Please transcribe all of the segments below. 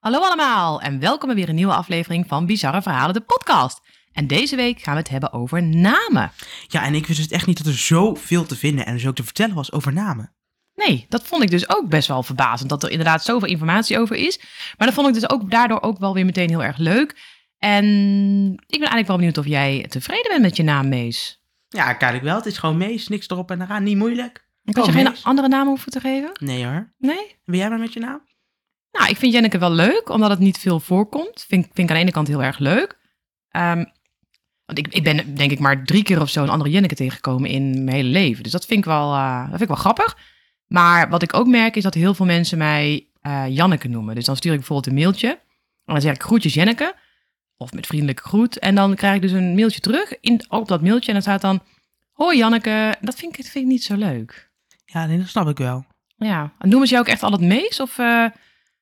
Hallo allemaal en welkom bij weer een nieuwe aflevering van Bizarre Verhalen, de podcast. En deze week gaan we het hebben over namen. Ja, en ik wist dus echt niet dat er zoveel te vinden en dus ook te vertellen was over namen. Nee, dat vond ik dus ook best wel verbazend, dat er inderdaad zoveel informatie over is. Maar dat vond ik dus ook daardoor ook wel weer meteen heel erg leuk. En ik ben eigenlijk wel benieuwd of jij tevreden bent met je naam, Mees. Ja, eigenlijk wel. Het is gewoon mees, niks erop en eraan, niet moeilijk. Ik had je Oh, geen Mees. andere naam hoeven te geven? Nee hoor. Nee? Ben jij maar met je naam? Nou, ik vind Jenneke wel leuk, omdat het niet veel voorkomt. Vind, vind ik aan de ene kant heel erg leuk. Ehm, want ik, ik ben denk ik maar drie keer of zo een andere Jenneke tegengekomen in mijn hele leven. Dus dat vind ik wel, eh, dat vind ik wel grappig. Maar wat ik ook merk is dat heel veel mensen mij eh, Janneke noemen. Dus dan stuur ik bijvoorbeeld een mailtje. En dan zeg ik groetjes Jenneke. Of met vriendelijke groet. En dan krijg ik dus een mailtje terug in, op dat mailtje. En dan staat dan, hoi Janneke. Dat vind ik, dat vind ik niet zo leuk. Ja, nee, dat snap ik wel. Ja, en noemen ze jou ook echt altijd Mees? Of eh,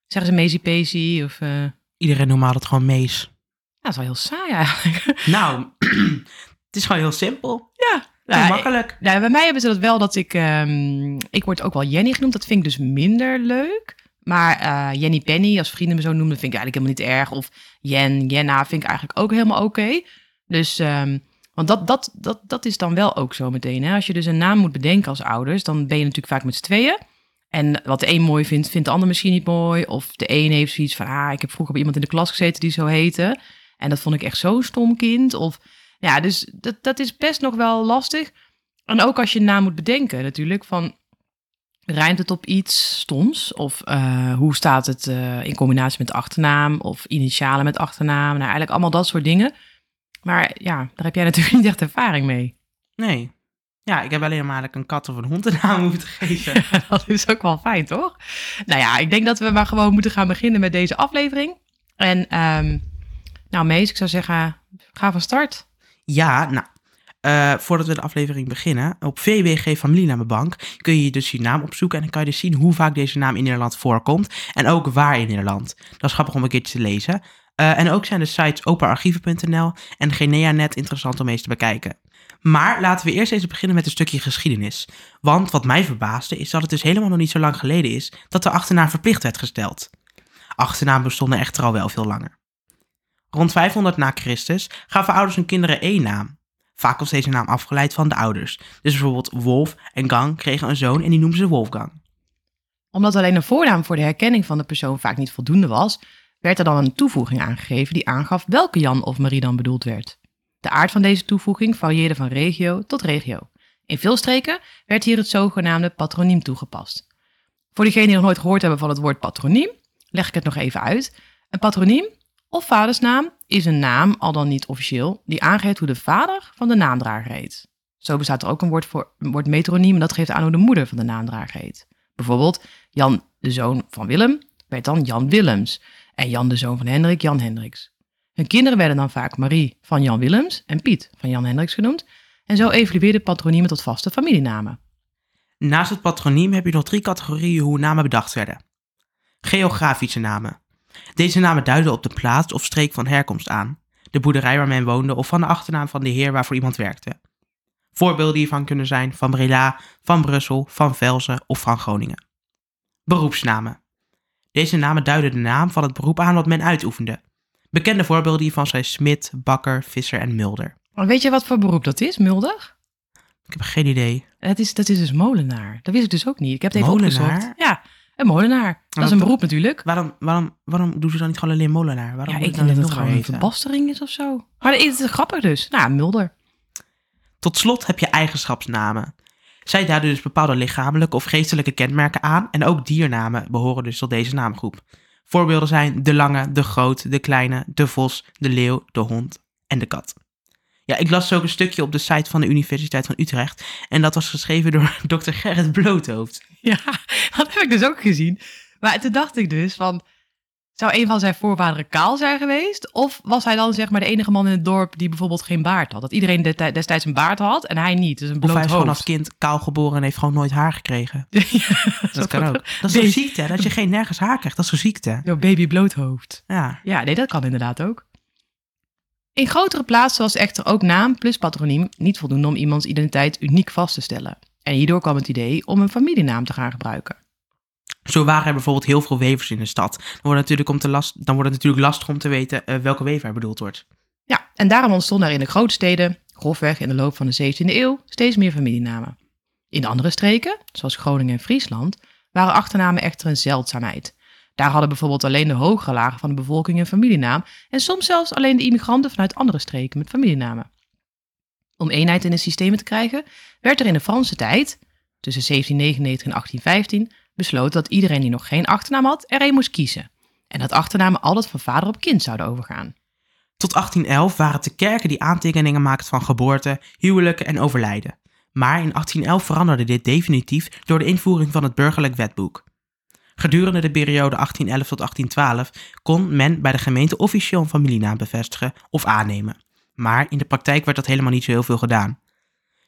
zeggen ze Peesie? Of... eh, Iedereen noemt het gewoon mees. ja, dat is wel heel saai eigenlijk. Nou, het is gewoon heel simpel. Ja, Heel ja, makkelijk. nou, bij mij hebben ze dat wel dat ik... ehm, ik word ook wel Jenny genoemd. Dat vind ik dus minder leuk. Maar eh, Jenny Penny, als vrienden me zo noemen, dat vind ik eigenlijk helemaal niet erg. Of Jen, Jenna vind ik eigenlijk ook helemaal oké. Dus, ehm, want dat, dat, dat, dat is dan wel ook zo meteen. Hè? Als je dus een naam moet bedenken als ouders, dan ben je natuurlijk vaak met z'n tweeën. En wat de een mooi vindt, vindt de ander misschien niet mooi. Of de een heeft zoiets van, ah, ik heb vroeger bij iemand in de klas gezeten die zo heette. En dat vond ik echt zo'n stom kind. Of ja, dus dat, dat is best nog wel lastig. En ook als je een naam moet bedenken natuurlijk, van rijmt het op iets stoms? Of eh, hoe staat het eh, in combinatie met achternaam? Of initialen met achternaam? Nou, eigenlijk allemaal dat soort dingen. Maar ja, daar heb jij natuurlijk niet echt ervaring mee. Nee. Ja, ik heb alleen maar eigenlijk een kat of een hond een naam hoeven te geven. dat is ook wel fijn, toch? Nou ja, ik denk dat we maar gewoon moeten gaan beginnen met deze aflevering. En ehm, nou, Mees, ik zou zeggen, ga van start. Ja, nou, eh, voordat we de aflevering beginnen, op VWG Familienamenbank kun je dus je naam opzoeken en dan kan je dus zien hoe vaak deze naam in Nederland voorkomt en ook waar in Nederland. Dat is grappig om een keertje te lezen. Eh, en ook zijn de sites openarchieven.nl en Geneanet interessant om eens te bekijken. Maar laten we eerst eens beginnen met een stukje geschiedenis. Want wat mij verbaasde is dat het dus helemaal nog niet zo lang geleden is dat de achternaam verplicht werd gesteld. Achternaam bestonden echter al wel veel langer. Rond 500 na Christus gaven ouders hun kinderen één naam. Vaak was deze naam afgeleid van de ouders. Dus bijvoorbeeld Wolf en Gang kregen een zoon en die noemden ze Wolfgang. Omdat alleen een voornaam voor de herkenning van de persoon vaak niet voldoende was, werd er dan een toevoeging aangegeven die aangaf welke Jan of Marie dan bedoeld werd. De aard van deze toevoeging varieerde van regio tot regio. In veel streken werd hier het zogenaamde patroniem toegepast. Voor diegenen die nog nooit gehoord hebben van het woord patroniem, leg ik het nog even uit. Een patroniem of vadersnaam is een naam, al dan niet officieel, die aangeeft hoe de vader van de naamdrager heet. Zo bestaat er ook een woord voor een woord metroniem en dat geeft aan hoe de moeder van de naamdrager heet. Bijvoorbeeld Jan, de zoon van Willem, werd dan Jan Willems. En Jan, de zoon van Hendrik, Jan Hendriks. Hun kinderen werden dan vaak Marie van Jan Willems en Piet van Jan Hendriks genoemd. En zo evolueerden patroniemen tot vaste familienamen. Naast het patroniem heb je nog drie categorieën hoe namen bedacht werden. Geografische namen. Deze namen duiden op de plaats of streek van herkomst aan, de boerderij waar men woonde of van de achternaam van de heer waarvoor iemand werkte. Voorbeelden hiervan kunnen zijn van Breda, van Brussel, van Velzen of van Groningen. Beroepsnamen. Deze namen duiden de naam van het beroep aan wat men uitoefende. Bekende voorbeelden hiervan zijn smid, bakker, visser en mulder. Weet je wat voor beroep dat is, Mulder? Ik heb geen idee. Dat is, dat is dus molenaar. Dat wist ik dus ook niet. Ik heb het even Molenaar? opgezocht. Ja, een molenaar. Dat is een beroep natuurlijk. Waarom, waarom, waarom doen ze dan niet gewoon alleen molenaar? Waarom Ja, ik denk dat het gewoon een verbastering is of zo. Maar het is grappig dus. Nou, Mulder. Tot slot heb je eigenschapsnamen. Zij duiden dus bepaalde lichamelijke of geestelijke kenmerken aan en ook diernamen behoren dus tot deze naamgroep. Voorbeelden zijn de lange, de groot, de kleine, de vos, de leeuw, de hond en de kat. Ja, ik las ook een stukje op de site van de Universiteit van Utrecht en dat was geschreven door Dr. Gerrit Bloothoofd. Ja, dat heb ik dus ook gezien. Maar toen dacht ik dus van... Zou een van zijn voorvaderen kaal zijn geweest? Of was hij dan zeg maar de enige man in het dorp die bijvoorbeeld geen baard had? Dat iedereen de- destijds een baard had en hij niet. Dus een Of bloot hij is gewoon als kind kaal geboren en heeft gewoon nooit haar gekregen. Ja, Dat kan ook. Dat is zo'n Baby- ziekte, dat je geen nergens haar krijgt. Dat is zo'n ziekte. Jouw baby bloothoofd. Ja. Ja, nee, dat kan inderdaad ook. In grotere plaatsen was echter ook naam plus patroniem niet voldoende om iemands identiteit uniek vast te stellen. En hierdoor kwam het idee om een familienaam te gaan gebruiken. Zo waren er bijvoorbeeld heel veel wevers in de stad. Dan wordt, het natuurlijk om te last, dan wordt het natuurlijk lastig om te weten eh, welke wever er bedoeld wordt. Ja, en daarom ontstonden er in de grootsteden, grofweg in de loop van de 17e eeuw, steeds meer familienamen. In de andere streken, zoals Groningen en Friesland, waren achternamen echter een zeldzaamheid. Daar hadden bijvoorbeeld alleen de hogere lagen van de bevolking een familienaam en soms zelfs alleen de immigranten vanuit andere streken met familienamen. Om eenheid in de systemen te krijgen, werd er in de Franse tijd, tussen 1799 en 1815, besloten dat iedereen die nog geen achternaam had, er een moest kiezen. En dat achternamen altijd van vader op kind zouden overgaan. Tot 1811 waren het de kerken die aantekeningen maakten van geboorte, huwelijken en overlijden. Maar in 1811 veranderde dit definitief door de invoering van het burgerlijk wetboek. Gedurende de periode 1811 tot 1812 kon men bij de gemeente officieel een familienaam bevestigen of aannemen. Maar in de praktijk werd dat helemaal niet zo heel veel gedaan.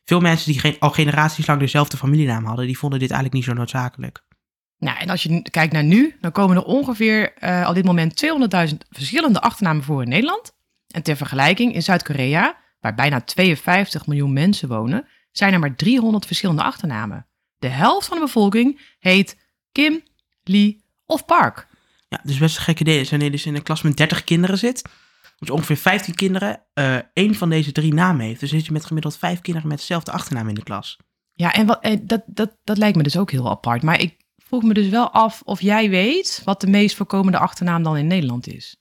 Veel mensen die al generaties lang dezelfde familienaam hadden, die vonden dit eigenlijk niet zo noodzakelijk. Nou, en als je kijkt naar nu, dan komen er ongeveer uh, op dit moment 200.000 verschillende achternamen voor in Nederland. En ter vergelijking, in Zuid-Korea, waar bijna 52 miljoen mensen wonen, zijn er maar 300 verschillende achternamen. De helft van de bevolking heet Kim, Lee of Park. Ja, dus best een gekke idee. Als je dus in een klas met 30 kinderen zit, dus ongeveer 15 kinderen, uh, één van deze drie namen heeft. Dus zit je met gemiddeld vijf kinderen met dezelfde achternaam in de klas. Ja, en wat, dat, dat, dat lijkt me dus ook heel apart. Maar ik vroeg me dus wel af of jij weet wat de meest voorkomende achternaam dan in Nederland is.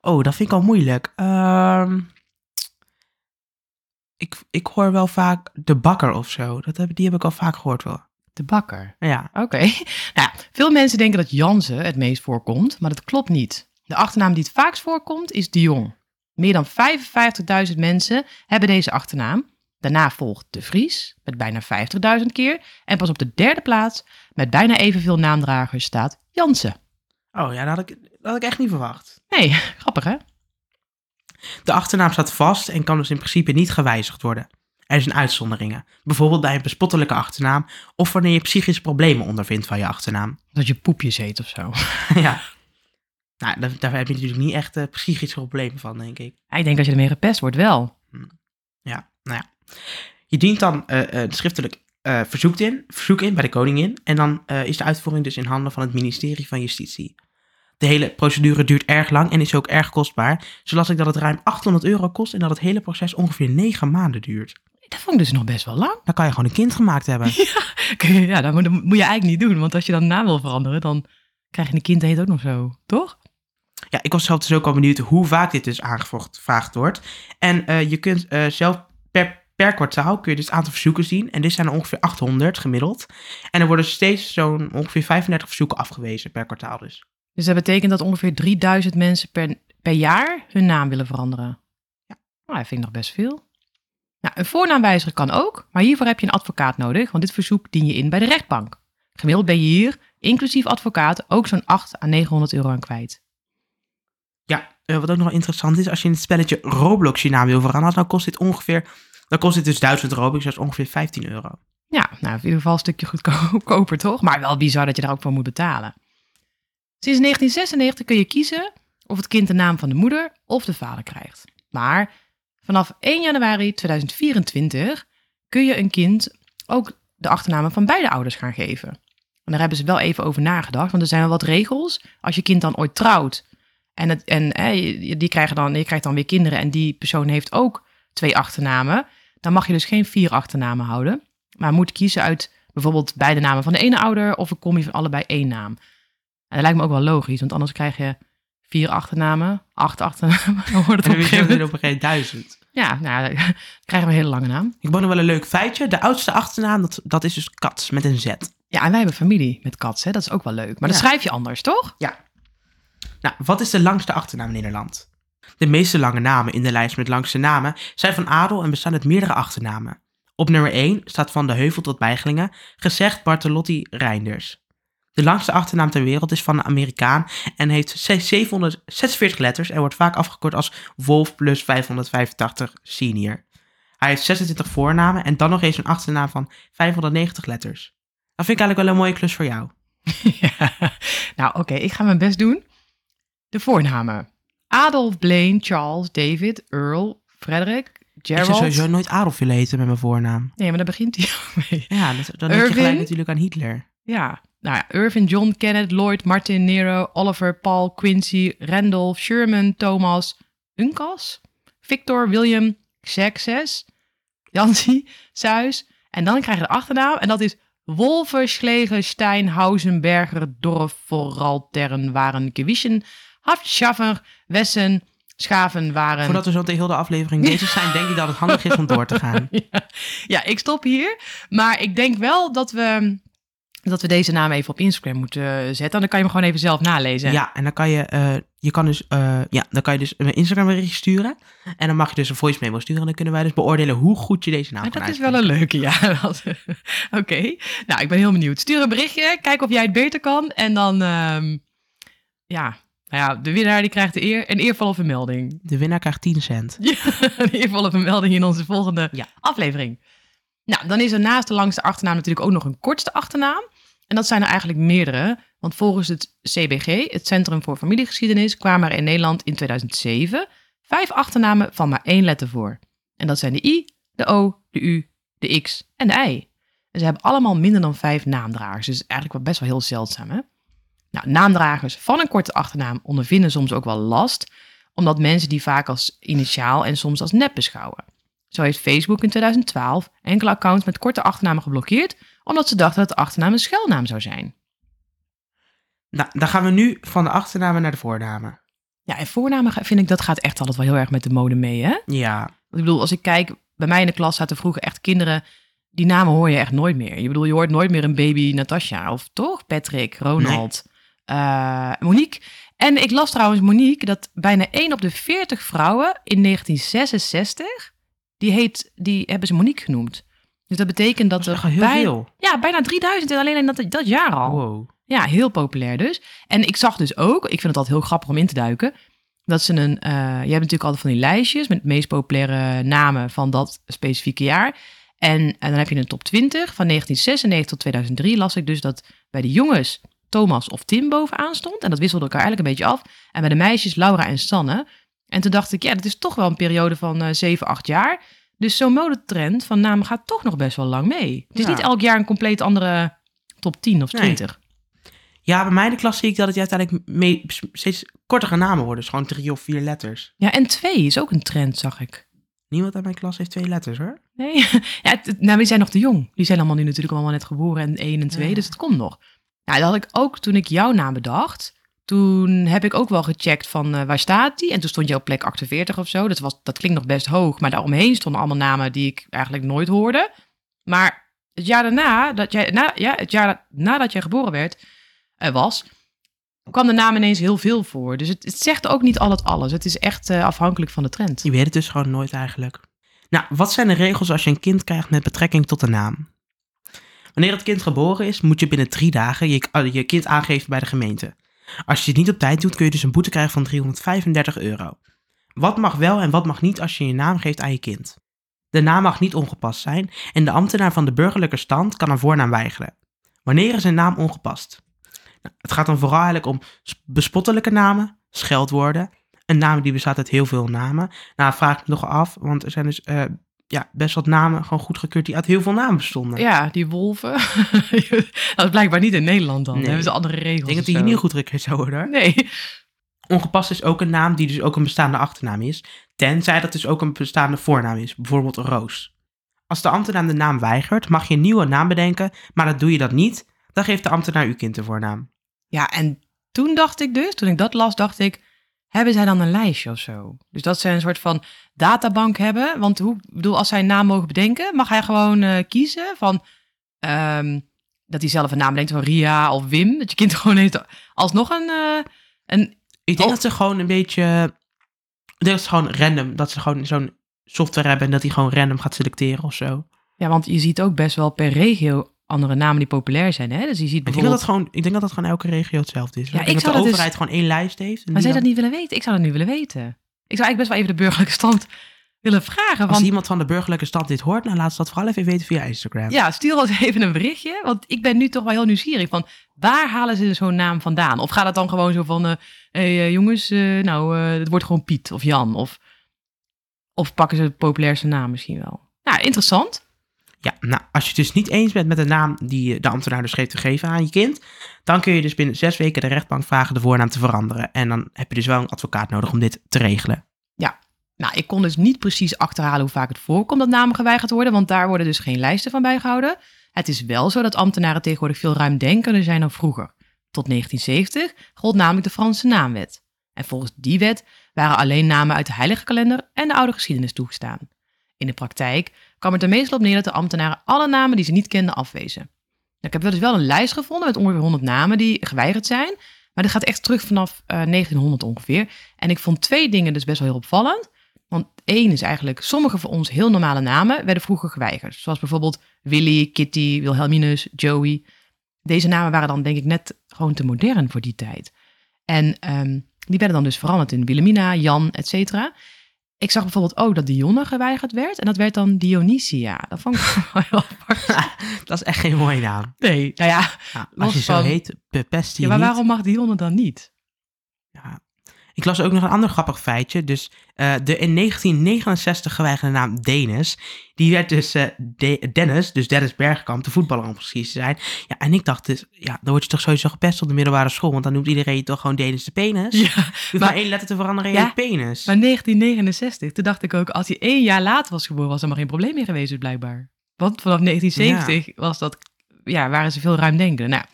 Oh, dat vind ik al moeilijk. Uh, ik, ik hoor wel vaak de bakker of zo. Dat heb, die heb ik al vaak gehoord wel. De bakker? Ja. Oké. Nou, veel mensen denken dat Jansen het meest voorkomt, maar dat klopt niet. De achternaam die het vaakst voorkomt is de Jong. Meer dan 55.000 mensen hebben deze achternaam. Daarna volgt De Vries met bijna 50.000 keer. En pas op de derde plaats met bijna evenveel naamdragers staat Jansen. Oh ja, dat had, ik, dat had ik echt niet verwacht. Nee, grappig hè? De achternaam staat vast en kan dus in principe niet gewijzigd worden. Er zijn uitzonderingen, bijvoorbeeld bij een bespottelijke achternaam of wanneer je psychische problemen ondervindt van je achternaam. Dat je poepjes heet of zo. ja. Nou, daar, daar, heb je natuurlijk niet echt uh, psychische problemen van, denk ik. ik denk als je ermee gepest wordt, wel. Hm. Ja, nou ja. Je dient dan uh, uh, schriftelijk verzoek, in, verzoek in bij de koningin. En dan is de uitvoering dus in handen van het ministerie van Justitie. De hele procedure duurt erg lang en is ook erg kostbaar. Zo las ik dat het ruim 800 euro kost en dat het hele proces ongeveer 9 maanden duurt. Dat vond ik dus nog best wel lang. Dan kan je gewoon een kind gemaakt hebben. Ja, ja dat moet je eigenlijk niet doen. Want als je dan naam wil veranderen, dan krijg je een kind heet ook nog zo, toch? Ja, ik was zelf dus ook al benieuwd hoe vaak dit dus aangevraagd wordt. En uh, je kunt uh, zelf per, kwartaal kun je dus het aantal verzoeken zien. En dit zijn er ongeveer 800 gemiddeld. En er worden steeds zo'n ongeveer 35 verzoeken afgewezen per kwartaal dus. Dus dat betekent dat ongeveer 3000 mensen per, per jaar hun naam willen veranderen. Ja. Nou, dat vind ik nog best veel. Nou, een voornaamwijziger kan ook, maar hiervoor heb je een advocaat nodig, want dit verzoek dien je in bij de rechtbank. Gemiddeld ben je hier, inclusief advocaat, ook zo'n 8 à 900 euro aan kwijt. Ja, uh, wat ook nog interessant is, als je in het spelletje Roblox je naam wil veranderen, dan kost dit ongeveer, dan kost dit dus 1000 Robux, dat is ongeveer 15 euro. Ja, nou in ieder geval een stukje goedkoper toch? Maar wel bizar dat je daar ook voor moet betalen. Sinds 1996 kun je kiezen of het kind de naam van de moeder of de vader krijgt. Maar vanaf 1 januari 2024 kun je een kind ook de achternamen van beide ouders gaan geven. En daar hebben ze wel even over nagedacht, want er zijn wel wat regels. Als je kind dan ooit trouwt en, het, en die krijgen dan, je krijgt dan weer kinderen en die persoon heeft ook twee achternamen, dan mag je dus geen vier achternamen houden. Maar moet kiezen uit bijvoorbeeld beide namen van de ene ouder of een kom je van allebei één naam. En dat lijkt me ook wel logisch, want anders krijg je vier achternamen, acht achternamen. Dan wordt het op een gegeven moment op een gegeven duizend. Ja, nou, dan krijgen we een hele lange naam. Ik vond nog wel een leuk feitje. De oudste achternaam, dat, dat is dus Kats met een Z. Ja, en wij hebben familie met Kats, hè? dat is ook wel leuk. Maar ja. dat schrijf je anders, toch? Ja. Nou, wat is de langste achternaam in Nederland? De meeste lange namen in de lijst met langste namen zijn van adel en bestaan uit meerdere achternamen. Op nummer 1 staat van de Heuvel tot Bijgelingen, gezegd Bartolotti Reinders. De langste achternaam ter wereld is van een Amerikaan en heeft 746 letters en wordt vaak afgekort als Wolf plus 585 senior. Hij heeft 26 voornamen en dan nog eens een achternaam van 590 letters. Dat vind ik eigenlijk wel een mooie klus voor jou. Ja, nou oké, ik ga mijn best doen. De voornamen. Adolf, Blaine, Charles, David, Earl, Frederick, Gerald. Ik zou sowieso nooit Adolf willen heten met mijn voornaam. Nee, maar daar begint hij ook mee. Ja, dat, dan denk je gelijk natuurlijk aan Hitler. Ja, Nou ja, Irvin, John, Kenneth, Lloyd, Martin, Nero, Oliver, Paul, Quincy, Randolph, Sherman, Thomas, Uncas, Victor, William, Xerxes, Jansi, Suis. En dan krijg je de achternaam en dat is Wolfe, Schlegen, Stein, Hausenberger, Dorf, Voraltern, Waren, Gewischen, Hafschaffer, Wessen, Schaven, Waren. Voordat we zo de hele aflevering bezig zijn, denk ik dat het handig is om door te gaan. ja. ja, ik stop hier. Maar ik denk wel dat we, dat we deze naam even op Instagram moeten zetten. Dan kan je hem gewoon even zelf nalezen. Ja, en dan kan je, eh, je kan dus, eh, ja, dan kan je dus een Instagram berichtje sturen. En dan mag je dus een voice memo sturen. En dan kunnen wij dus beoordelen hoe goed je deze naam Maar kan dat is wel een leuke, ja. Oké, nou ik ben heel benieuwd. Stuur een berichtje, kijk of jij het beter kan. En dan, ehm, ja, nou ja, de winnaar die krijgt de eer, een eervolle vermelding. De winnaar krijgt 10 cent. Ja, een eervolle vermelding in onze volgende Ja. aflevering. Nou, dan is er naast de langste achternaam natuurlijk ook nog een kortste achternaam. En dat zijn er eigenlijk meerdere. Want volgens het CBG, het Centrum voor Familiegeschiedenis, kwamen er in Nederland in 2007 vijf achternamen van maar één letter voor. En dat zijn de I, de O, de U, de X en de I. En ze hebben allemaal minder dan vijf naamdragers. Dus eigenlijk wel best wel heel zeldzaam, hè? Nou, naamdragers van een korte achternaam ondervinden soms ook wel last, omdat mensen die vaak als initiaal en soms als nep beschouwen. Zo heeft Facebook in 2012 enkele accounts met korte achternamen geblokkeerd, omdat ze dachten dat de achternaam een schuilnaam zou zijn. Nou, dan gaan we nu van de achternamen naar de voornamen. Ja, en voornamen vind ik dat gaat echt altijd wel heel erg met de mode mee, hè? Ja, Want ik bedoel, als ik kijk, bij mij in de klas zaten vroeger echt kinderen, die namen hoor je echt nooit meer. Je bedoel, je hoort nooit meer een baby Natasha, of toch? Patrick, Ronald, eh, Monique. En ik las trouwens, Monique, dat bijna 1 op de 40 vrouwen in 1966, die, heet, die hebben ze Monique genoemd. Dus dat betekent dat, dat er heel bij- veel. Ja, bijna 3000 en alleen in dat, dat jaar al. Wow. Ja, heel populair dus. En ik zag dus ook, ik vind het altijd heel grappig om in te duiken, dat ze een, eh, je hebt natuurlijk altijd van die lijstjes met de meest populaire namen van dat specifieke jaar. En, en dan heb je een top 20 van 1996 tot 2003 las ik dus dat bij de jongens Thomas of Tim bovenaan stond. En dat wisselde elkaar eigenlijk een beetje af. En bij de meisjes Laura en Sanne. En toen dacht ik, ja, dat is toch wel een periode van eh 7, 8 jaar. Dus zo'n modetrend van namen gaat toch nog best wel lang mee. Het is Ja. niet elk jaar een compleet andere top 10 of Nee. 20. Ja, bij mij in de klas zie ik dat het uiteindelijk mee, steeds kortere namen worden. Dus gewoon drie of vier letters. Ja, en twee is ook een trend, zag ik. Niemand uit mijn klas heeft twee letters hoor. Nee, ja, het- nou, die zijn nog te jong. Die zijn allemaal nu natuurlijk allemaal net geboren en één en twee, Ja. dus het komt nog. Nou, dat had ik ook toen ik jouw naam bedacht. Toen heb ik ook wel gecheckt van eh, waar staat die? En toen stond je op plek 48 of zo. Dat, was, dat klinkt nog best hoog, maar daaromheen stonden allemaal namen die ik eigenlijk nooit hoorde. Maar het jaar daarna, dat jij, na, ja, het jaar nadat jij geboren werd, eh, was, kwam de naam ineens heel veel voor. Dus het, zegt ook niet altijd alles. Het is echt eh, afhankelijk van de trend. Je weet het dus gewoon nooit eigenlijk. Nou, wat zijn de regels als je een kind krijgt met betrekking tot de naam? Wanneer het kind geboren is, moet je binnen drie dagen je, je kind aangeven bij de gemeente. Als je het niet op tijd doet, kun je dus een boete krijgen van 335 euro. Wat mag wel en wat mag niet als je je naam geeft aan je kind? De naam mag niet ongepast zijn en de ambtenaar van de burgerlijke stand kan een voornaam weigeren. Wanneer is een naam ongepast? Nou, het gaat dan vooral eigenlijk om bespottelijke namen, scheldwoorden, een naam die bestaat uit heel veel namen. Nou, vraag ik me nog af, want er zijn dus eh, ja, best wat namen gewoon goedgekeurd die uit heel veel namen bestonden. Ja, die wolven. dat is blijkbaar niet in Nederland dan. Nee. hebben ze andere regels. ik denk dat die hier niet goedgekeurd zou worden. hoor. Nee. Ongepast is ook een naam die dus ook een bestaande achternaam is, tenzij dat dus ook een bestaande voornaam is, bijvoorbeeld Roos. Als de ambtenaar de naam weigert, mag je een nieuwe naam bedenken, maar dat doe je dat niet, dan geeft de ambtenaar uw kind de voornaam. Ja, en toen dacht ik dus, toen ik dat las, dacht ik, hebben zij dan een lijstje of zo? Dus dat ze een soort van databank hebben. Want hoe, ik bedoel, als zij een naam mogen bedenken, mag hij gewoon eh, kiezen van ehm, dat hij zelf een naam bedenkt van Ria of Wim. Dat je kind gewoon heeft alsnog een, eh, een Ik denk Oh. dat ze gewoon een beetje, ik denk dat ze gewoon random, dat ze gewoon zo'n software hebben en dat die gewoon random gaat selecteren of zo. Ja, want je ziet ook best wel per regio andere namen die populair zijn. Hè? Dus je ziet Ik denk, dat gewoon, ik denk dat dat gewoon elke regio hetzelfde is. Ja, ik ik dat de dat dus- overheid gewoon één lijst heeft. Maar zou je dat dan- niet willen weten? Ik zou dat nu willen weten. Ik zou eigenlijk best wel even de burgerlijke stand willen vragen. Als Van, iemand van de burgerlijke stand dit hoort, nou laat ze dat vooral even weten via Instagram. ja, stuur ons even een berichtje. Want ik ben nu toch wel heel nieuwsgierig van waar halen ze zo'n naam vandaan? Of gaat het dan gewoon zo van, eh hey, eh, jongens, eh, nou, het wordt gewoon Piet of Jan. Of, of pakken ze de populairste naam misschien wel. Nou, interessant. Ja, nou, als je het dus niet eens bent met de naam die de ambtenaar dus heeft gegeven aan je kind, dan kun je dus binnen zes weken de rechtbank vragen de voornaam te veranderen. En dan heb je dus wel een advocaat nodig om dit te regelen. Nou, ik kon dus niet precies achterhalen hoe vaak het voorkomt dat namen geweigerd worden, want daar worden dus geen lijsten van bijgehouden. Het is wel zo dat ambtenaren tegenwoordig veel ruimdenkender zijn dan vroeger. Tot 1970 gold namelijk de Franse naamwet. En volgens die wet waren alleen namen uit de heilige kalender en de oude geschiedenis toegestaan. In de praktijk kwam het er meestal op neer dat de ambtenaren alle namen die ze niet kenden afwezen. Nou, ik heb wel dus wel een lijst gevonden met ongeveer 100 namen die geweigerd zijn, maar dat gaat echt terug vanaf eh, 1900 ongeveer. En ik vond twee dingen dus best wel heel opvallend. Want één is eigenlijk, sommige van ons heel normale namen werden vroeger geweigerd. Zoals bijvoorbeeld Willy, Kitty, Wilhelminus, Joey. Deze namen waren dan denk ik net gewoon te modern voor die tijd. En ehm, die werden dan dus veranderd in Wilhelmina, Jan, et cetera. Ik zag bijvoorbeeld ook dat Dionne geweigerd werd. En dat werd dan Dionysia. Dat vond ik wel heel apart. Dat is echt geen mooie naam. Nee, nou ja. Als je zo heet, bepest je ja maar niet. waarom mag Dionne dan niet? Ik las ook nog een ander grappig feitje. Dus eh, de in 1969 geweigerde naam Denis, die werd dus eh, De- Dennis, dus Dennis Bergkamp, de voetballer om precies te zijn. Ja, en ik dacht dus, ja, dan word je toch sowieso gepest op de middelbare school, want dan noemt iedereen je toch gewoon Denis de penis. Ja, maar, maar- één letter te veranderen in Ja, penis. maar 1969, toen dacht ik ook, als hij één jaar later was geboren, was er maar geen probleem meer geweest, dus blijkbaar. Want vanaf 1970 was dat, ja, waren ze veel ruimdenkender. Nou,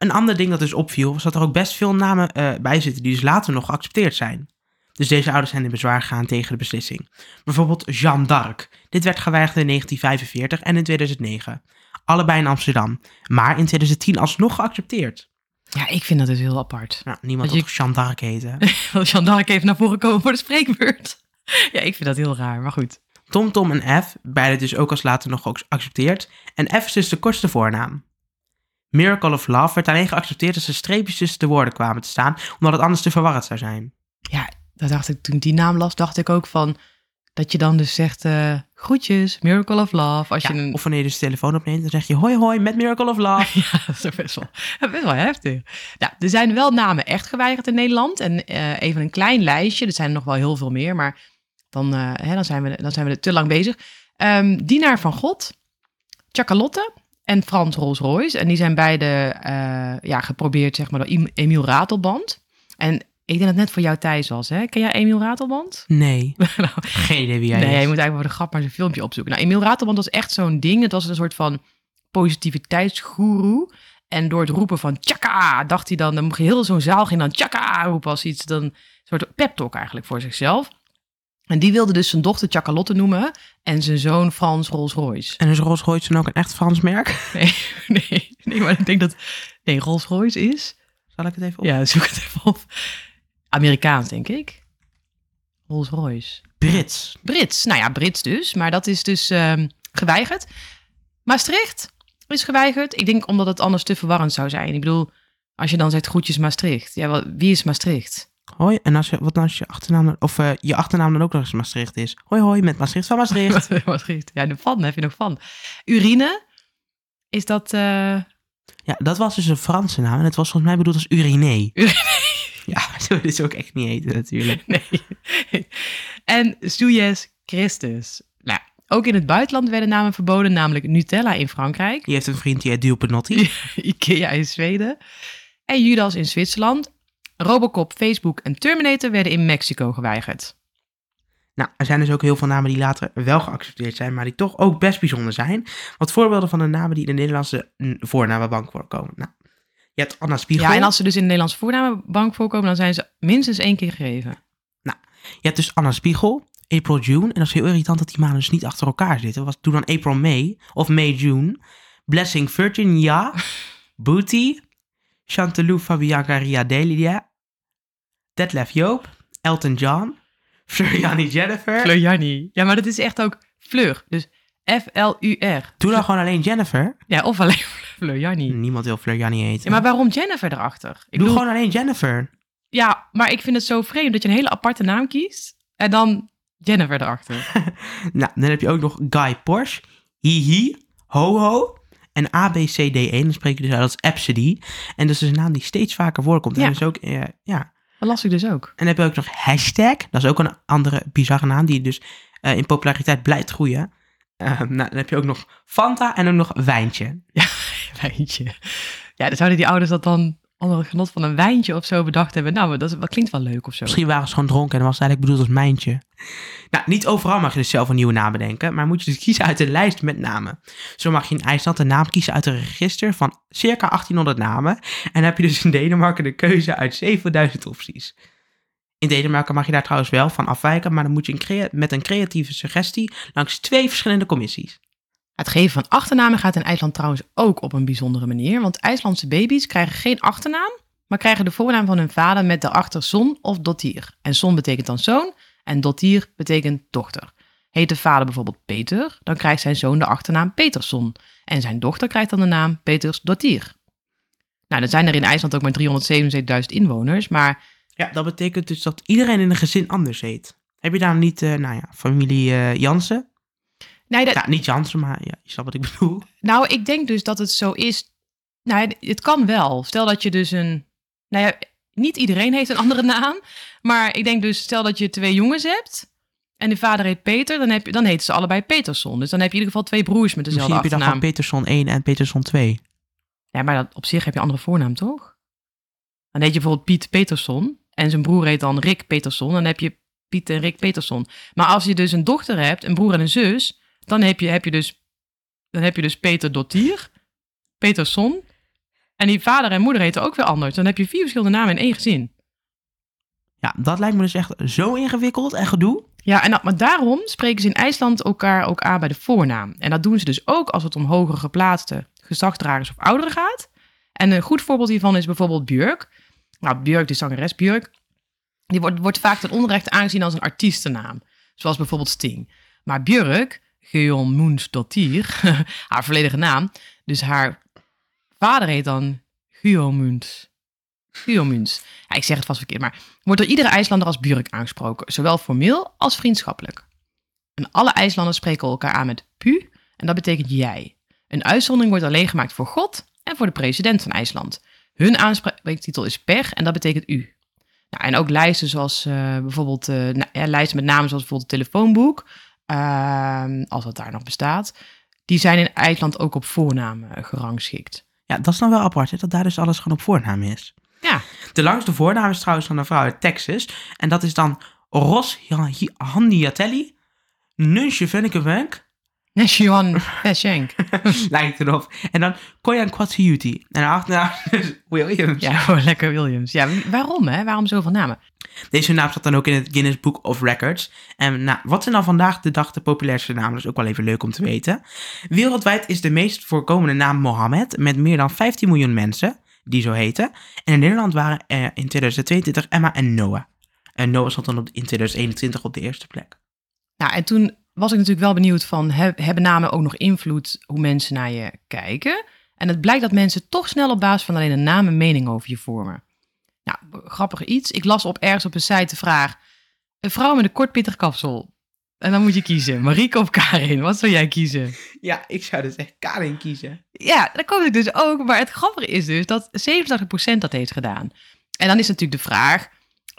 Een ander ding dat dus opviel, was dat er ook best veel namen eh, bij zitten die dus later nog geaccepteerd zijn. Dus deze ouders zijn in bezwaar gegaan tegen de beslissing. Bijvoorbeeld Jeanne d'Arc. Dit werd geweigerd in 1945 en in 2009. Allebei in Amsterdam. Maar in 2010 alsnog geaccepteerd. ja, ik vind dat dus heel apart. Nou, niemand Dat wil je- Jeanne d'Arc heten. Jeanne d'Arc even naar voren komen voor de spreekbeurt. Ja, ik vind dat heel raar, maar goed. Tom, Tom en F, beide dus ook als later nog geaccepteerd. En F is dus de kortste voornaam. Miracle of Love werd alleen geaccepteerd als er streepjes tussen de woorden kwamen te staan, omdat het anders te verwarrend zou zijn. Ja, dat dacht ik, toen ik die naam las, dacht ik ook van, dat je dan dus zegt, eh, groetjes, Miracle of Love. Als Ja, je een... Of wanneer je dus de telefoon opneemt, dan zeg je hoi hoi met Miracle of Love. Ja, dat is best wel, best wel heftig. Nou, er zijn wel namen echt geweigerd in Nederland. En eh, even een klein lijstje. Er zijn er nog wel heel veel meer, maar dan, eh, hè, dan, zijn, we, dan zijn we er te lang bezig. Ehm, Dienaar van God, Chacalotte en Frans Rolls-Royce. En die zijn beide eh, ja, geprobeerd zeg maar, door Em- Emiel Ratelband. En ik denk dat het net voor jou Thijs was. Hè? Ken jij Emiel Ratelband? Nee, Nou, geen idee wie jij nee, is. je moet eigenlijk voor de grap maar zijn filmpje opzoeken. Nou, Emiel Ratelband was echt zo'n ding. Het was een soort van positiviteitsgoeroe. En door het roepen van tjaka, dacht hij dan, dan mocht je heel zo'n zaal ging dan tjaka roepen als iets, dan een soort pep talk eigenlijk voor zichzelf. En die wilde dus zijn dochter Chacalotte noemen en zijn zoon Frans Rolls-Royce. En is Rolls Royce dan ook een echt Frans merk? Nee, nee, nee, maar ik denk dat, nee, Rolls-Royce is, Zal ik het even op? ja, zoek het even op. Amerikaans, denk ik. Rolls-Royce. Brits. Brits. Nou ja, Brits dus. Maar dat is dus ehm, geweigerd. Maastricht is geweigerd. Ik denk omdat het anders te verwarrend zou zijn. Ik bedoel, als je dan zegt groetjes Maastricht. Ja, wie is Maastricht? Hoi, en als je, wat nou als je achternaam, of eh, je achternaam dan ook nog eens Maastricht is? Hoi hoi, met Maastricht van Maastricht. Maastricht. Ja, de van heb je nog van. Urine. Is dat... eh, ja, dat was dus een Franse naam en het was volgens mij bedoeld als Uriné. Uriné. Ja, zo je ook echt niet eten natuurlijk. nee. en Suez Christus. Nou, ook in het buitenland werden namen verboden. Namelijk Nutella in Frankrijk. Die heeft een vriend die heet Duo Penotti. Ikea in Zweden. En Judas in Zwitserland. Robocop, Facebook en Terminator werden in Mexico geweigerd. Nou, er zijn dus ook heel veel namen die later wel geaccepteerd zijn, maar die toch ook best bijzonder zijn. Wat voorbeelden van de namen die in de Nederlandse voornamenbank voorkomen. Nou, je hebt Anna Spiegel. Ja, en als ze dus in de Nederlandse voornamenbank voorkomen, dan zijn ze minstens één keer gegeven. Je hebt dus Anna Spiegel, April June. En dat is heel irritant dat die maanden dus niet achter elkaar zitten. Was toen dan April May of May June. Blessing Virginia, Booty, Chantalou Fabianca Riadelia, Detlef Joop, Elton John, Floriani Jennifer. Fleur Jannie. Ja, maar dat is echt ook Fleur. Dus F-L-U-R. Doe dan gewoon alleen Jennifer. Ja, of alleen Fleur Jannie. Niemand wil Floriani eten. Ja, maar waarom Jennifer erachter? Ik Doe bedoel, gewoon alleen Jennifer. Ja, maar ik vind het zo vreemd dat je een hele aparte naam kiest en dan Jennifer erachter. Nou, dan heb je ook nog Guy Porsche, Hihi, Ho-Ho en ABCD1. Dan spreek je dus uit als Absidy. En dat is dus een naam die steeds vaker voorkomt. Ja. En dus ook, eh, ja. Dat las ik dus ook. En dan heb je ook nog hashtag. Dat is ook een andere bizarre naam die dus eh, in populariteit blijft groeien. Eh, nou, dan heb je ook nog Fanta en ook nog wijntje. Wijntje. Ja, dan zouden die ouders dat dan onder het genot van een wijntje of zo bedacht hebben. Nou, dat, klinkt wel leuk of zo. Misschien waren ze gewoon dronken en was het eigenlijk bedoeld als mijntje. Nou, niet overal mag je dus zelf een nieuwe naam bedenken, maar moet je dus kiezen uit een lijst met namen. Zo mag je in IJsland een naam kiezen uit een register van circa 1800 namen. En heb je dus in Denemarken de keuze uit 7000 opties. In Denemarken mag je daar trouwens wel van afwijken, maar dan moet je met een creatieve suggestie langs twee verschillende commissies. Het geven van achternamen gaat in IJsland trouwens ook op een bijzondere manier. Want IJslandse baby's krijgen geen achternaam, maar krijgen de voornaam van hun vader met daarachter son of dottir. En son betekent dan zoon en dottir betekent dochter. Heet de vader bijvoorbeeld Peter, dan krijgt zijn zoon de achternaam Petersson. En zijn dochter krijgt dan de naam Peters dottir. Nou, dan zijn er in IJsland ook maar 377.000 inwoners, maar Ja, dat betekent dus dat iedereen in een gezin anders heet. Heb je daar niet, eh, nou ja, familie eh, Jansen? Nee, dat, Nou, niet Jansen, maar ja, je snapt wat ik bedoel. Nou, ik denk dus dat het zo is. Nou, het kan wel. Stel dat je dus een. Nou ja, niet iedereen heeft een andere naam. Maar ik denk dus, stel dat je twee jongens hebt. En de vader heet Peter, dan, heb je, dan heten ze allebei Peterson. Dus dan heb je in ieder geval twee broers met dezelfde Misschien heb je dan van Peterson 1 en Peterson 2. Ja, maar dat, op zich heb je een andere voornaam, toch? Dan heet je bijvoorbeeld Piet Peterson. En zijn broer heet dan Rick Peterson. Dan heb je Piet en Rick Peterson. Maar als je dus een dochter hebt, een broer en een zus. Dan heb je, heb je, dus, dan heb je dus Peter Dottier, Peterson. En die vader en moeder heten ook weer anders. Dan heb je vier verschillende namen in één gezin. Ja, dat lijkt me dus echt zo ingewikkeld en gedoe. Ja, en dat, maar daarom spreken ze in IJsland elkaar ook aan bij de voornaam. En dat doen ze dus ook als het om hoger geplaatste gezagsdragers of ouderen gaat. En een goed voorbeeld hiervan is bijvoorbeeld Björk. Nou, Björk, de zangeres Björk, die wordt, wordt vaak ten onrechte aangezien als een artiestennaam. Zoals bijvoorbeeld Sting. Maar Björk, Geon Moens haar volledige naam, dus haar vader heet dan Guillaumunds. Guillaumunds. Ja, ik zeg het vast verkeerd, maar wordt door iedere IJslander als Björk aangesproken, zowel formeel als vriendschappelijk. En alle IJslanders spreken elkaar aan met pu, en dat betekent jij. Een uitzondering wordt alleen gemaakt voor God en voor de president van IJsland. Hun aanspreektitel is per en dat betekent u. Nou, en ook lijsten zoals eh, bijvoorbeeld, eh, lijsten met namen zoals bijvoorbeeld het telefoonboek, ehm, als dat daar nog bestaat, die zijn in IJsland ook op voornamen gerangschikt. Ja, dat is dan wel apart, hè, dat daar dus alles gewoon op voornaam is. Ja, De langste voornaam is trouwens van een vrouw uit Texas. En dat is dan Ros Handiatelli Nunsje Vennekewenk. Neshion Peschenk. Lijkt erop. En dan Koyan Kwatsiuti. En achternaam is Williams. Ja, gewoon lekker Williams. Ja, waarom hè? Waarom zoveel namen? Deze naam staat dan ook in het Guinness Book of Records. En nou, wat zijn dan vandaag de dag de populairste namen? Dat is ook wel even leuk om te weten. Wereldwijd is de meest voorkomende naam Mohammed, met meer dan 15 miljoen mensen die zo heten. En in Nederland waren er in 2022 Emma en Noah. En Noah stond dan op, in 2021 op de eerste plek. Nou, en toen was ik natuurlijk wel benieuwd van, he- hebben namen ook nog invloed hoe mensen naar je kijken? En het blijkt dat mensen toch snel op basis van alleen een naam een mening over je vormen. Nou, grappig iets. Ik las op ergens op een site de vraag, een vrouw met een kort pittig kapsel. En dan moet je kiezen, Marieke of Karin. Wat zou jij kiezen? Ja, ik zou dus echt Karin kiezen. Ja, dat kom ik dus ook. Maar het grappige is dus dat 87% dat heeft gedaan. En dan is natuurlijk de vraag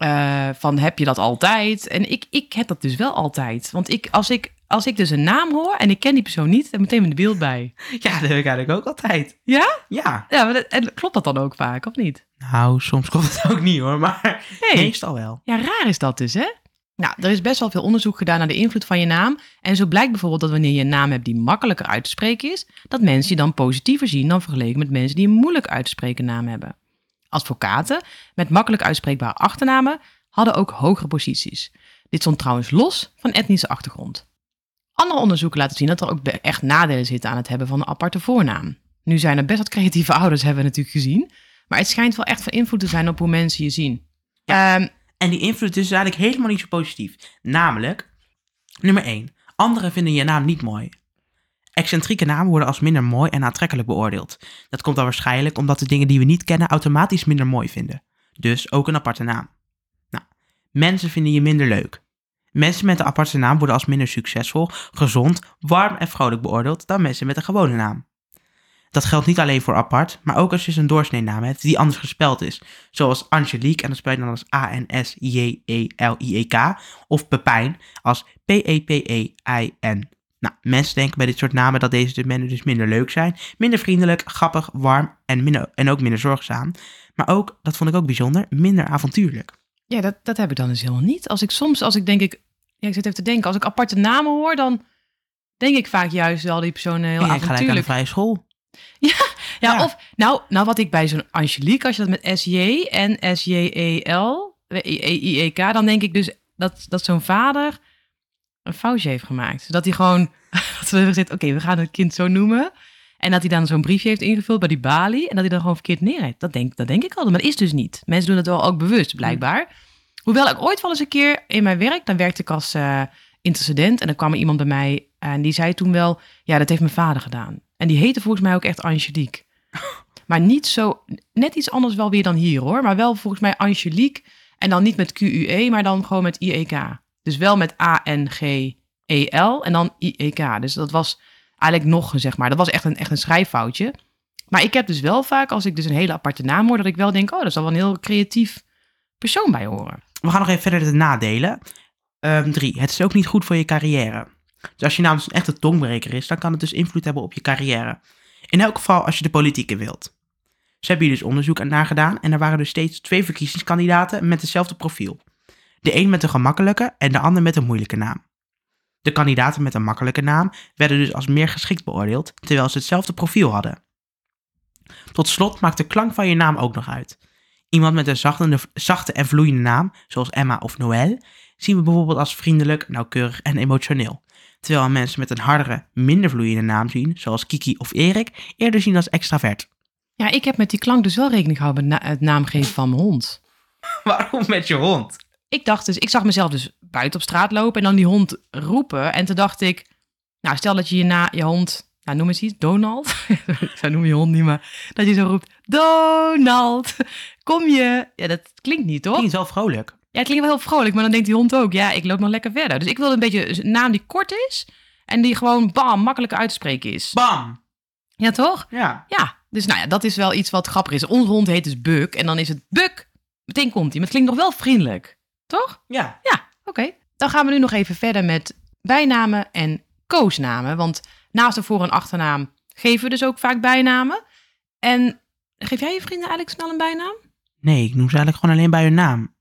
eh, van heb je dat altijd? En ik, ik heb dat dus wel altijd. Want ik, als, ik, als ik dus een naam hoor en ik ken die persoon niet, dan meteen mijn beeld bij. Ja, dat heb ik eigenlijk ook altijd. Ja? Ja. Ja, maar dat- en klopt dat dan ook vaak, of niet? Nou, soms klopt het ook niet hoor, maar Nee. meestal wel. Ja, raar is dat dus, hè? Nou, er is best wel veel onderzoek gedaan naar de invloed van je naam. En zo blijkt bijvoorbeeld dat wanneer je een naam hebt die makkelijker uit te spreken is, dat mensen je dan positiever zien dan vergeleken met mensen die een moeilijk uit te spreken naam hebben. Advocaten met makkelijk uitspreekbare achternamen hadden ook hogere posities. Dit stond trouwens los van etnische achtergrond. Andere onderzoeken laten zien dat er ook echt nadelen zitten aan het hebben van een aparte voornaam. Nu zijn er best wat creatieve ouders, hebben we natuurlijk gezien. Maar het schijnt wel echt van invloed te zijn op hoe mensen je zien. Ehm, En die invloed is eigenlijk helemaal niet zo positief. Namelijk, nummer 1. Anderen vinden je naam niet mooi. Excentrieke namen worden als minder mooi en aantrekkelijk beoordeeld. Dat komt dan waarschijnlijk omdat de dingen die we niet kennen automatisch minder mooi vinden. Dus ook een aparte naam. Nou, mensen vinden je minder leuk. Mensen met een aparte naam worden als minder succesvol, gezond, warm en vrolijk beoordeeld dan mensen met een gewone naam. Dat geldt niet alleen voor apart, maar ook als je een doorsneenaam hebt die anders gespeld is. Zoals Angelique, en dat spel dan als A-N-S-J-E-L-I-E-K. Of Pepijn, als P-E-P-E-I-N. Nou, mensen denken bij dit soort namen dat deze mensen dus minder leuk zijn. Minder vriendelijk, grappig, warm en, minder, en ook minder zorgzaam. Maar ook, dat vond ik ook bijzonder, minder avontuurlijk. Ja, dat, dat heb ik dan dus helemaal niet. Als ik soms, als ik denk ik, ja, ik zit even te denken, als ik aparte namen hoor, dan denk ik vaak juist wel die persoon heel Ik denk gelijk aan de vrije school. Ja, Ja. of nou, nou wat ik bij zo'n Angelique, als je dat met SJ en SJEL, I-E-K, dan denk ik dus dat, dat zo'n vader een foutje heeft gemaakt. Dat hij gewoon, dat hebben gezegd, oké, we gaan het kind zo noemen. En dat hij dan zo'n briefje heeft ingevuld bij die balie en dat hij dan gewoon verkeerd neerheet. Dat denk, dat denk ik altijd, maar dat is dus niet. Mensen doen het wel ook bewust, blijkbaar. Hoewel ik ooit wel eens een keer in mijn werk, dan werkte ik als eh intercedent en dan kwam er iemand bij mij en die zei toen wel, ja, dat heeft mijn vader gedaan. En die heette volgens mij ook echt Angelique. Maar niet zo, net iets anders wel weer dan hier hoor. Maar wel volgens mij Angelique. En dan niet met QUE, maar dan gewoon met IEK. Dus wel met A-N-G-E-L en dan IEK. Dus dat was eigenlijk nog, zeg maar, dat was echt een, echt een schrijffoutje. Maar ik heb dus wel vaak, als ik dus een hele aparte naam hoor, dat ik wel denk, oh, daar zal wel een heel creatief persoon bij horen. We gaan nog even verder de nadelen. Ehm, drie, het is ook niet goed voor je carrière. Dus als je namens een echte tongbreker is, dan kan het dus invloed hebben op je carrière. In elk geval als je de politiek in wilt. Ze hebben hier dus onderzoek naar gedaan en er waren dus steeds twee verkiezingskandidaten met hetzelfde profiel. De een met een gemakkelijke en de ander met een moeilijke naam. De kandidaten met een makkelijke naam werden dus als meer geschikt beoordeeld, terwijl ze hetzelfde profiel hadden. Tot slot maakt de klank van je naam ook nog uit. Iemand met een zachte, zachte en vloeiende naam, zoals Emma of Noël, zien we bijvoorbeeld als vriendelijk, nauwkeurig en emotioneel. Terwijl mensen met een hardere, minder vloeiende naam zien, zoals Kiki of Erik, eerder zien als extravert. Ja, ik heb met die klank dus wel rekening gehouden met na- het naamgeven van mijn hond. Waarom met je hond? Ik dacht dus, ik zag mezelf dus buiten op straat lopen en dan die hond roepen. En toen dacht ik, nou stel dat je je, na, je hond, nou noem eens iets, Donald. zo noem je hond niet, maar dat je zo roept, Donald, kom je? Ja, dat klinkt niet, toch? Klinkt wel vrolijk. Ja, het klinkt wel heel vrolijk, maar dan denkt die hond ook, ja, ik loop nog lekker verder. Dus ik wilde een beetje een naam die kort is en die gewoon, bam, makkelijk uit te spreken is. Bam! Ja, toch? Ja. Ja, dus nou ja, dat is wel iets wat grappig is. Onze hond heet dus Buk en dan is het Buk. Meteen komt hij, maar het klinkt nog wel vriendelijk, toch? Ja. Ja, oké. Dan gaan we nu nog even verder met bijnamen en koosnamen. Want naast een voor- en achternaam geven we dus ook vaak bijnamen. En geef jij je vrienden eigenlijk snel een bijnaam? Nee, ik noem ze eigenlijk gewoon alleen bij hun naam.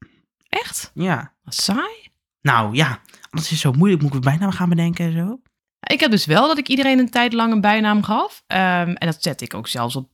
Echt? Ja. Wat saai. Nou ja, anders is het zo moeilijk. Moet ik bijnaam gaan bedenken en zo? Ik heb dus wel dat ik iedereen een tijd lang een bijnaam gaf. Ehm, en dat zette ik ook zelfs op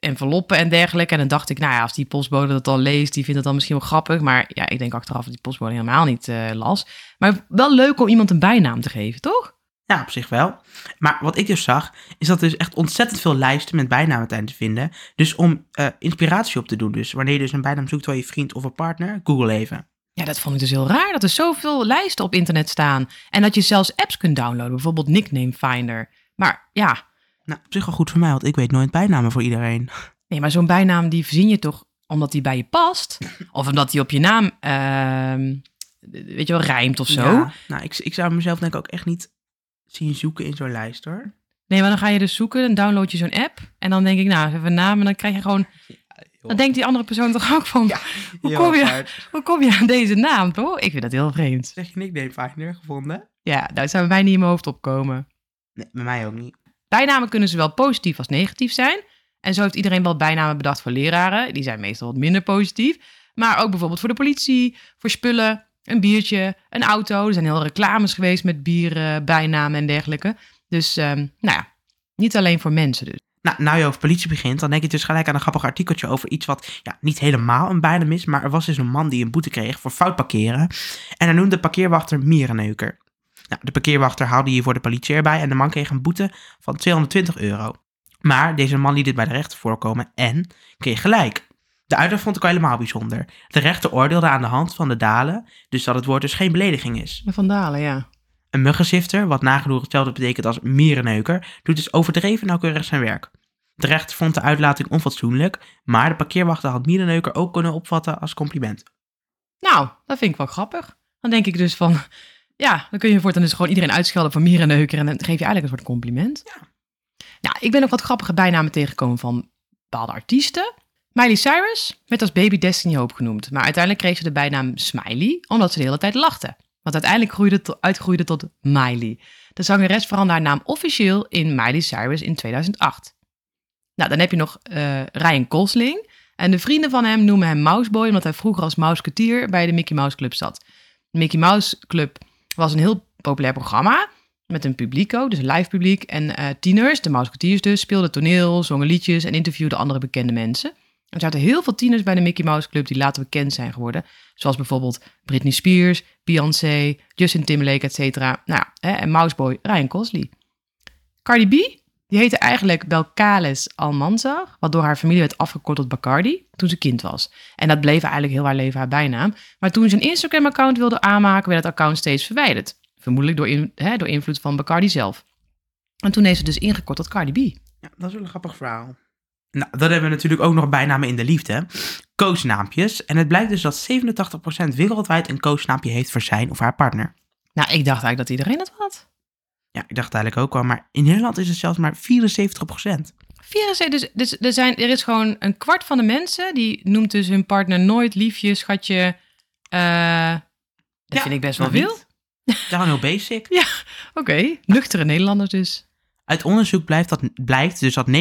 enveloppen en dergelijke. En dan dacht ik, nou ja, als die postbode dat al leest, die vindt het dan misschien wel grappig. Maar ja, ik denk achteraf dat die postbode helemaal niet eh, las. Maar wel leuk om iemand een bijnaam te geven, toch? Ja, op zich wel. Maar wat ik dus zag, is dat er dus echt ontzettend veel lijsten met bijnamen te vinden. Dus om eh, inspiratie op te doen. Dus wanneer je dus een bijnaam zoekt voor je vriend of een partner, google even. Ja, dat vond ik dus heel raar, dat er zoveel lijsten op internet staan. En dat je zelfs apps kunt downloaden, bijvoorbeeld Nickname Finder. Maar ja, Nou, op zich wel goed voor mij, want ik weet nooit bijnamen voor iedereen. nee, maar zo'n bijnaam die verzin je toch omdat die bij je past? Of omdat die op je naam, ehm, weet je wel, rijmt of zo? Ja, nou, ik, ik zou mezelf denk ik ook echt niet zien zoeken in zo'n lijst hoor. Nee, maar dan ga je dus zoeken, dan download je zo'n app. En dan denk ik, nou, even een naam en dan krijg je gewoon... Dan denkt die andere persoon toch ook van, hoe, kom je, hoe kom je aan deze naam, toch? Ik vind dat heel vreemd. Zeg je nickname finder gevonden? Ja, dat zou bij mij niet in mijn hoofd opkomen. Nee, bij mij ook niet. Bijnamen kunnen zowel positief als negatief zijn. En zo heeft iedereen wel bijnamen bedacht voor leraren. Die zijn meestal wat minder positief. Maar ook bijvoorbeeld voor de politie, voor spullen, een biertje, een auto. Er zijn heel reclames geweest met bieren, bijnamen en dergelijke. Dus, ehm, nou ja, niet alleen voor mensen dus. Nou, nou je over politie begint, dan denk je dus gelijk aan een grappig artikeltje over iets wat ja, niet helemaal een bijnaam is. Maar er was dus een man die een boete kreeg voor fout parkeren. En hij noemde de parkeerwachter mierenneuker. Nou, de parkeerwachter haalde hier voor de politie erbij en de man kreeg een boete van 220 euro. Maar deze man liet dit bij de rechter voorkomen en kreeg gelijk. De uitleg vond ik al helemaal bijzonder. De rechter oordeelde aan de hand van de dalen, dus dat het woord dus geen belediging is. Vandalen, ja. Een muggenzifter, wat nagenoeg hetzelfde betekent als mierenneuker, doet dus overdreven nauwkeurig zijn werk. De rechter vond de uitlating onfatsoenlijk, maar de parkeerwachter had mierenneuker ook kunnen opvatten als compliment. Nou, dat vind ik wel grappig. Dan denk ik dus van, ja, dan kun je voortaan dus gewoon iedereen uitschelden van mierenneuker en dan geef je eigenlijk een soort compliment. Ja. Nou, ik ben ook wat grappige bijnamen tegengekomen van bepaalde artiesten. Miley Cyrus werd als baby Destiny Hope genoemd, maar uiteindelijk kreeg ze de bijnaam Smiley, omdat ze de hele tijd lachte. Wat uiteindelijk groeide to- uitgroeide tot Miley. De zangeres veranderde haar naam officieel in Miley Cyrus in 2008. Nou, dan heb je nog eh, Ryan Gosling. En de vrienden van hem noemen hem Mouseboy, omdat hij vroeger als mouseketeer bij de Mickey Mouse Club zat. De Mickey Mouse Club was een heel populair programma met een publiek ook, dus een live publiek. En eh, tieners, de mouseketeers dus, speelden toneel, zongen liedjes en interviewden andere bekende mensen. Er zaten heel veel tieners bij de Mickey Mouse Club die later bekend zijn geworden. Zoals bijvoorbeeld Britney Spears, Beyoncé, Justin Timberlake, etc. Nou ja, en Mouseboy Ryan Gosling. Cardi B, die heette eigenlijk Belkales Almanzar, wat door haar familie werd afgekort tot Bacardi toen ze kind was. En dat bleef eigenlijk heel haar leven haar bijnaam. Maar toen ze een Instagram-account wilde aanmaken, werd het account steeds verwijderd. Vermoedelijk door, in- hè, door invloed van Bacardi zelf. En toen heeft ze dus ingekort tot Cardi B. Ja, dat is wel een grappig verhaal. Nou, dan hebben we natuurlijk ook nog bijnamen in de liefde. Koosnaampjes. En het blijkt dus dat 87% wereldwijd een koosnaampje heeft voor zijn of haar partner. Nou, ik dacht eigenlijk dat iedereen het had. Ja, ik dacht eigenlijk ook wel, maar in Nederland is het zelfs maar 74%. 74, dus, dus er, zijn, er is gewoon een kwart van de mensen die noemt dus hun partner nooit liefje, schatje. eh, dat Ja, vind ik best wel veel. niet. Basic. Oké, nuchtere Nederlanders dus. Uit onderzoek blijft, dat, blijkt dus dat 90%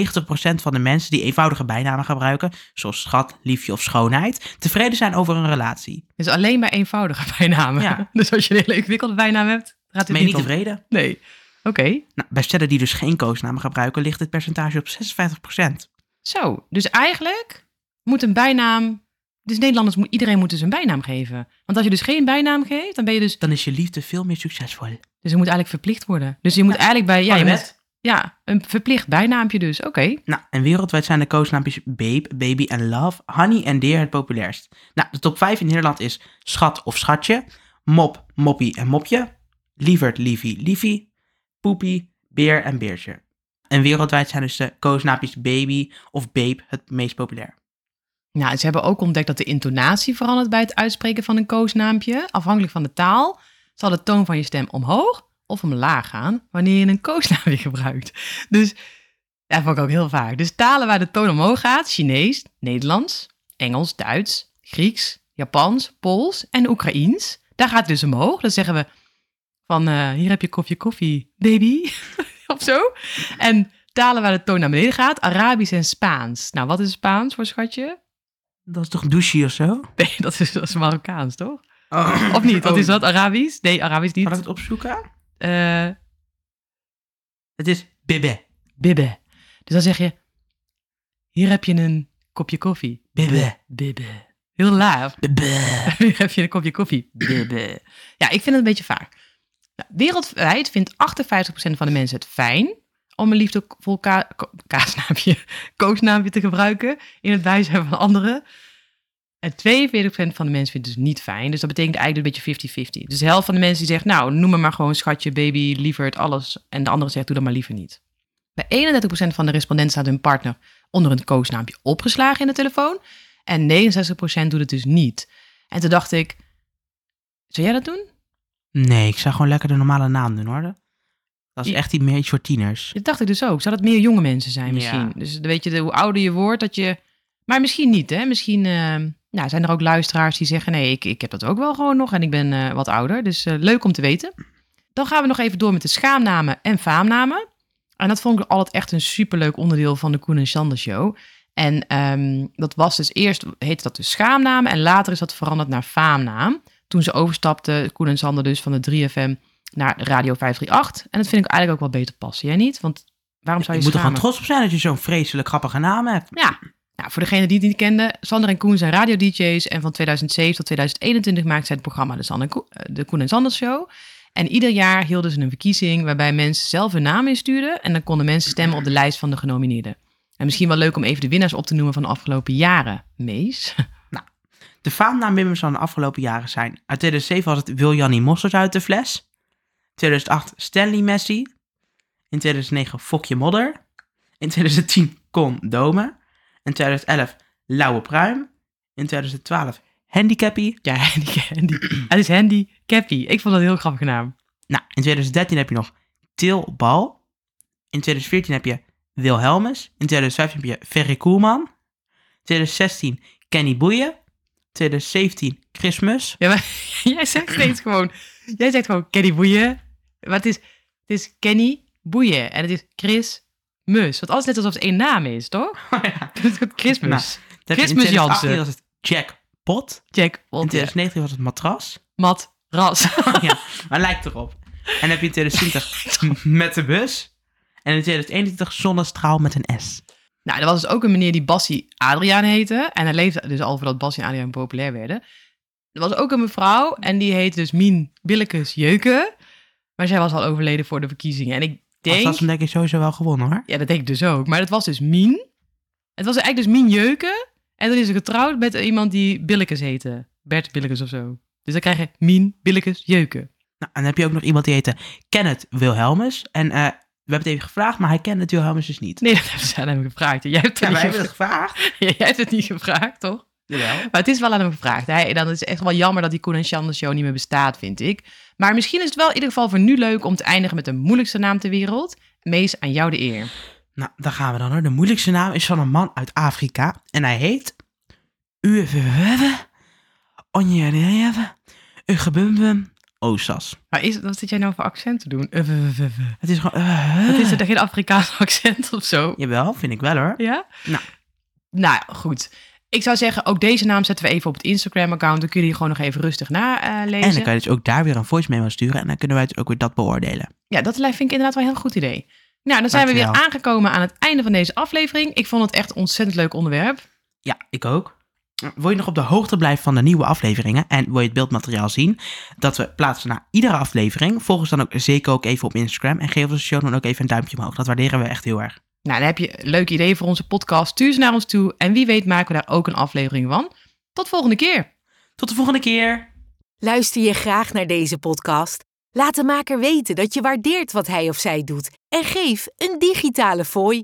van de mensen die eenvoudige bijnamen gebruiken, zoals schat, liefje of schoonheid, tevreden zijn over een relatie. Dus alleen bij eenvoudige bijnamen. Ja. Dus als je een hele ingewikkelde bijnaam hebt, gaat het Ben je niet tevreden? Nee. Oké, Nou, bij stellen die dus geen koosnamen gebruiken, ligt het percentage op 56%. zo. Dus eigenlijk moet een bijnaam... Dus Nederlanders, moet, iedereen moet dus een bijnaam geven. Want als je dus geen bijnaam geeft, dan ben je dus... Dan is je liefde veel meer succesvol. Dus je moet eigenlijk verplicht worden. Dus je moet eigenlijk bij... Ja, je moet, ja, een verplicht bijnaampje dus. Oké. Nou, en wereldwijd zijn de koosnaampjes Babe, Baby en Love, Honey en Dear het populairst. Nou, de top 5 in Nederland is Schat of Schatje, Mop, Moppie en Mopje, Lieverd, Liefie, Liefie, Poepie, Beer en Beertje. En wereldwijd zijn dus de koosnaampjes Baby of Babe het meest populair. Nou, ze hebben ook ontdekt dat de intonatie verandert bij het uitspreken van een koosnaampje. Afhankelijk van de taal zal de toon van je stem omhoog of omlaag gaan wanneer je een koosnaampje gebruikt. Dus dat vond ik ook heel vaak. Dus talen waar de toon omhoog gaat, Chinees, Nederlands, Engels, Duits, Grieks, Japans, Pools en Oekraïens. Daar gaat het dus omhoog. Dan zeggen we van eh, hier heb je koffie koffie, baby. of zo. En talen waar de toon naar beneden gaat, Arabisch en Spaans. Nou, wat is Spaans voor schatje? Dat is toch douche of zo? Nee, dat is, dat is Marokkaans, toch? Oh. Of niet? Wat Oh. is dat? Arabisch? Nee, Arabisch Kan ik niet. het opzoeken? Eh Het is Bibbe. bibbe. Dus dan zeg je, hier heb je een kopje koffie. Bibbe. Bibbe. Heel laag. Bibbe. Hier heb je een kopje koffie. Bibbe. Ja, ik vind het een beetje vaak. Nou, wereldwijd vindt 58% van de mensen het fijn om een liefdevol ka ko- te gebruiken in het bijzijn van anderen. En 42% van de mensen vindt het dus niet fijn. Dus dat betekent eigenlijk een beetje 50-50. Dus de helft van de mensen die zegt, nou, noem me maar gewoon schatje, baby, lieverd, alles. En de andere zegt, doe dat maar liever niet. Bij 31% van de respondenten staat hun partner onder een koosnaampje opgeslagen in de telefoon. En 69% doet het dus niet. En toen dacht ik, zou jij dat doen? Nee, ik zou gewoon lekker de normale naam doen hoor. Dat is echt iets meer iets voor tieners. Dat dacht ik dus ook. Zou dat meer jonge mensen zijn misschien? Ja. Dus weet je, de- hoe ouder je wordt, dat je... Maar misschien niet, hè? Misschien eh, nou, zijn er ook luisteraars die zeggen... nee, ik, ik heb dat ook wel gewoon nog en ik ben eh, wat ouder. Dus eh, leuk om te weten. Dan gaan we nog even door met de schaamnamen en faamnamen. En dat vond ik altijd echt een superleuk onderdeel van de Koen en Sander show. En ehm, dat was dus eerst, heette dat dus schaamnamen... en later is dat veranderd naar faamnaam. Toen ze overstapten, Koen en Sander dus van de 3FM naar Radio 538. En dat vind ik eigenlijk ook wel beter passen. Jij niet? Want waarom zou Je je moet er gewoon trots op zijn dat je zo'n vreselijk grappige naam hebt. Ja. Nou, voor degene die het niet kenden, Sander en Koen zijn radio-dj's. En van 2007 tot 2021 maakten zij het programma De, Sander en Koen, eh, de Koen en Sander Show. En ieder jaar hielden ze een verkiezing waarbij mensen zelf hun naam instuurden. En dan konden mensen stemmen op de lijst van de genomineerden. En misschien wel leuk om even de winnaars op te noemen van de afgelopen jaren. Mees? De faamnaamwinners van de afgelopen jaren zijn... Uit 2007 was het Wiljannie Mossers uit de fles. 2008 Stanley Messi. In 2009 Fokje Modder. In 2010 Con Dome. In 2011 Lauwe Pruim. In 2012 Handicappie. Ja, Handy. handy. Het is Handy Cappy. Ik vond dat een heel grappige naam. Nou, in 2013 heb je nog Til Bal. In 2014 heb je Wilhelmus. In 2015 heb je Ferry Koelman. 2016 Kenny Boeien. 2017 Christmas. Ja, maar jij zegt steeds gewoon... Jij zegt gewoon, Kenny Boeien. Maar het is is Kenny Boeien. En het is Chris Mus. Want alles net alsof het één naam is, toch? Oh ja. Christmas. Nou, Christmas 2018 Jansen. was het Jackpot. Jack, In want 2019 was het matras. Mat, Ras. ja, maar lijkt erop. En dan heb je in 2020 met de bus. En in 2021 zonnestraal met een S. Nou, er was dus ook een meneer die Bassie Adriaan heette. En hij leefde dus al voordat Bassie en Adriaan populair werden. Er was ook een mevrouw en die heette dus Mien Billekes Jeuken. Maar zij was al overleden voor de verkiezingen. En ik Als denk... dat is hem denk ik sowieso wel gewonnen hoor. Ja, dat denk ik dus ook. Maar het was dus Mien. Het was eigenlijk dus Mien Jeuken. En dan is ze getrouwd met iemand die Billekes heette. Bert Billekes of zo. Dus dan krijg je Mien Billekes Jeuken. Nou, en dan heb je ook nog iemand die heette Kenneth Wilhelmus. En eh, we hebben het even gevraagd, maar hij kent het Wilhelmus dus niet. Nee, dat hebben ze aan hem gevraagd. Jij hebt het, Ja, niet gevraagd. Jij hebt het niet gevraagd, toch? Jawel. Maar het is wel aan hem gevraagd. Hij, dan is het echt wel jammer dat die Koen en Shannon show niet meer bestaat, vind ik. Maar misschien is het wel in ieder geval voor nu leuk om te eindigen met de moeilijkste naam ter wereld. Mees, aan jou de eer. Nou, daar gaan we dan hoor. De moeilijkste naam is van een man uit Afrika. En hij heet... Uweveve Onjereve Ugebumbum Osas. Maar is, wat zit jij nou voor accent te doen? Uh, uh, uh, uh. Het is gewoon... eh, Wat is er geen Afrikaans accent of zo? Jawel, vind ik wel hoor. Ja? Nou. Nou, goed. Ik zou zeggen, ook deze naam zetten we even op het Instagram-account. Dan kun je die gewoon nog even rustig nalezen. En dan kan je dus ook daar weer een voice memo sturen. En dan kunnen wij dus ook weer dat beoordelen. Ja, dat vind ik inderdaad wel een heel goed idee. Nou, dan zijn we weer aangekomen aan het einde van deze aflevering. Ik vond het echt een ontzettend leuk onderwerp. Ja, ik ook. Wil je nog op de hoogte blijven van de nieuwe afleveringen en wil je het beeldmateriaal zien dat we plaatsen na iedere aflevering, volg ons dan ook zeker ook even op Instagram en geef ons de show dan ook even een duimpje omhoog. Dat waarderen we echt heel erg. Nou, dan heb je leuke ideeën voor onze podcast. Stuur ze naar ons toe. En wie weet maken we daar ook een aflevering van. Tot volgende keer. Tot de volgende keer! Luister je graag naar deze podcast? Laat de maker weten dat je waardeert wat hij of zij doet en geef een digitale fooi.